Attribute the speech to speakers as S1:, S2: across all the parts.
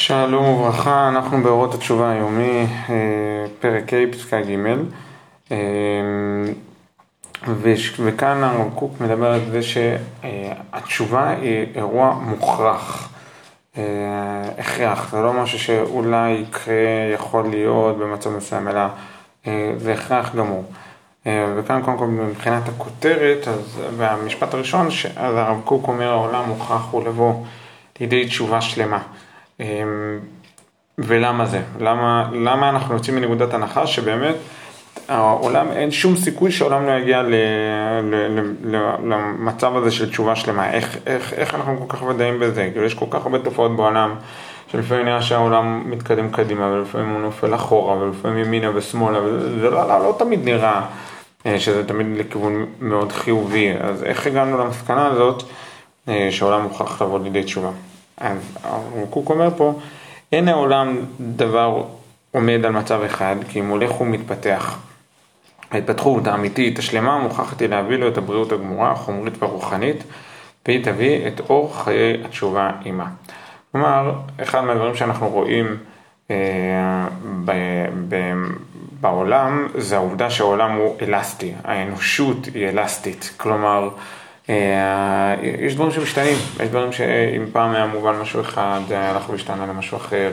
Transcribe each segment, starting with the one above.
S1: שלום וברכה, אנחנו באורות התשובה היומי, אה, פרק ה', פסקה ג', אה, וכאן הרב קוק מדבר על זה שהתשובה היא אירוע מוכרח, אה, הכרח, זה לא משהו שאולי יקרה, יכול להיות במצב מסוים, אלא זה הכרח גמור. וכאן קודם כל מבחינת הכותרת, אז, והמשפט הראשון, אז הרב קוק אומר העולם מוכרח הוא לבוא לידי תשובה שלמה. אמ, ולמה זה? למה, למה אנחנו יוצאים מנקודת הנחה שבאמת העולם, אין שום סיכוי שהעולם לא יגיע ל, ל, ל, ל, למצב הזה של תשובה שלמה. איך, איך, איך אנחנו כל כך ודאים בזה? כאילו יש כל כך הרבה תופעות בעולם שלפעמים נראה שהעולם מתקדם קדימה ולפעמים הוא נופל אחורה ולפעמים ימינה ושמאלה וזה לא, לא, לא תמיד נראה אה, שזה תמיד לכיוון מאוד חיובי. אז איך הגענו למסקנה הזאת אה, שהעולם מוכרח לבוא לידי תשובה? הרב קוק אומר פה, אין העולם דבר עומד על מצב אחד, כי אם הולך ומתפתח. ההתפתחות האמיתית, השלמה, מוכרחת היא להביא לו את הבריאות הגמורה, החומרית והרוחנית, והיא תביא את אור חיי התשובה עימה. כלומר, אחד מהדברים שאנחנו רואים אה, ב, ב, בעולם, זה העובדה שהעולם הוא אלסטי, האנושות היא אלסטית. כלומר, אה, יש דברים שמשתנים, יש דברים שאם פעם היה מובן משהו אחד, הלך והשתנה למשהו אחר.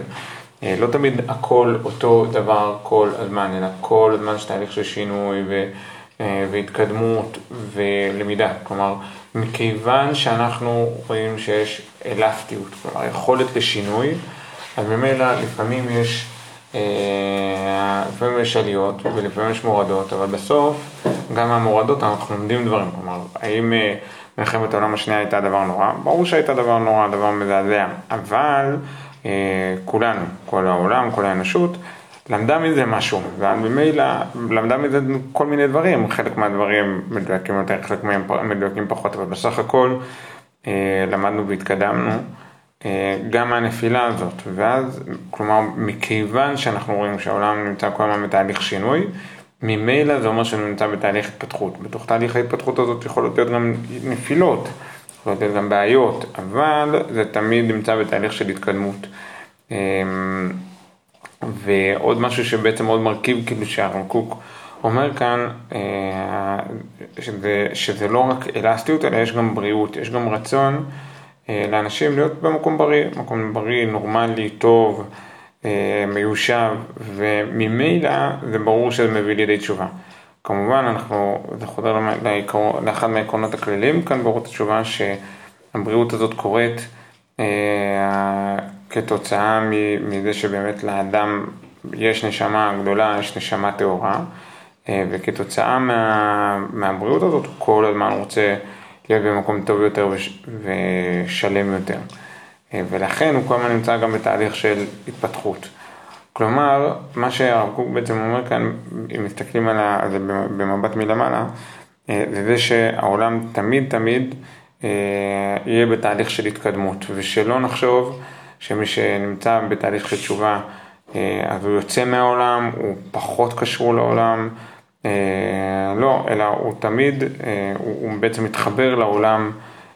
S1: אה, לא תמיד הכל אותו דבר כל הזמן, אלא כל הזמן יש תהליך של שינוי ו, אה, והתקדמות ולמידה. כלומר, מכיוון שאנחנו רואים שיש אלסטיות, כלומר יכולת לשינוי, אז ממילא לפעמים יש אה, לפעמים יש עליות ולפעמים יש מורדות, אבל בסוף גם מהמורדות אנחנו לומדים דברים. כלומר, האם אה, מלחמת העולם השנייה הייתה דבר נורא? ברור שהייתה דבר נורא, דבר מזעזע, אבל אה, כולנו, כל העולם, כל האנושות, למדה מזה משהו, וממילא למדה מזה כל מיני דברים, חלק מהדברים מדויקים יותר, חלק מהם מדויקים פחות, אבל בסך הכל למדנו והתקדמנו. אה, גם מהנפילה הזאת, ואז, כלומר, מכיוון שאנחנו רואים שהעולם נמצא כל הזמן בתהליך שינוי, ממילא זה אומר שהוא נמצא בתהליך התפתחות. בתוך תהליך ההתפתחות הזאת יכולות להיות גם נפילות, יכולות להיות גם בעיות, אבל זה תמיד נמצא בתהליך של התקדמות. אה, ועוד משהו שבעצם עוד מרכיב, כאילו שהרב קוק אומר כאן, אה, שזה, שזה לא רק אלסטיות, אלא יש גם בריאות, יש גם רצון. אה, לאנשים להיות במקום בריא, מקום בריא, נורמלי, טוב, אה, מיושב, וממילא זה ברור שזה מביא לידי תשובה. כמובן, אנחנו, זה חוזר לאחד מהעקרונות הכלליים כאן באורות התשובה, שהבריאות הזאת קורית אה, כתוצאה מזה שבאמת לאדם יש נשמה גדולה, יש נשמה טהורה, וכתוצאה מה, מהבריאות הזאת הוא כל הזמן רוצה להיות במקום טוב יותר ושלם יותר. אה, ולכן הוא כל הזמן נמצא גם בתהליך של התפתחות. כלומר, מה שהרב קוק בעצם אומר כאן, אם מסתכלים על זה במבט מלמעלה, אה, זה זה שהעולם תמיד תמיד אה, יהיה בתהליך של התקדמות, ושלא נחשוב שמי שנמצא בתהליך של תשובה, אז הוא יוצא מהעולם, הוא פחות קשור לעולם, לא, אלא הוא תמיד, אה, הוא בעצם מתחבר לעולם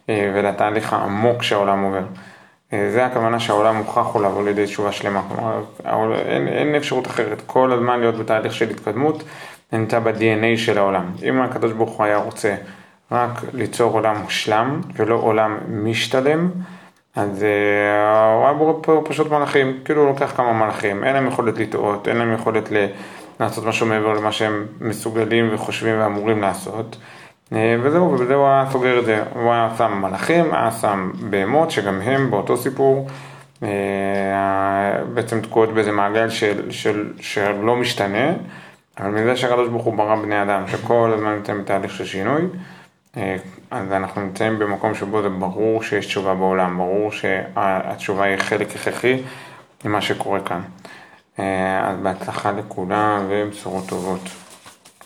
S1: אה, ולתהליך העמוק שהעולם עובר. זה הכוונה שהעולם מוכרח הוא לעבור לידי תשובה שלמה. כלומר, אין, אין אפשרות אחרת. כל הזמן להיות בתהליך של התקדמות, נמצא ב-DNA של העולם. אם הקדוש ברוך הוא היה רוצה רק ליצור עולם מושלם ולא עולם משתלם, אז הוא היה בורא פשוט מלאכים, כאילו הוא לוקח כמה מלאכים, אין להם יכולת לטעות, אין להם יכולת ל... לעשות משהו מעבר למה שהם מסוגלים וחושבים ואמורים לעשות. אה, וזהו, ובזה הוא היה סוגר את זה. הוא היה שם מלאכים, היה שם בהמות, שגם הם באותו סיפור אה, בעצם תקועות באיזה מעגל של, של, שלא משתנה, אבל מזה שהקדוש ברוך הוא ברא בני אדם, שכל הזמן נמצאים בתהליך של שינוי, אה, אז אנחנו נמצאים במקום שבו זה ברור שיש תשובה בעולם, ברור שהתשובה היא חלק הכרחי למה שקורה כאן. אז בהצלחה לכולם ובשורות טובות.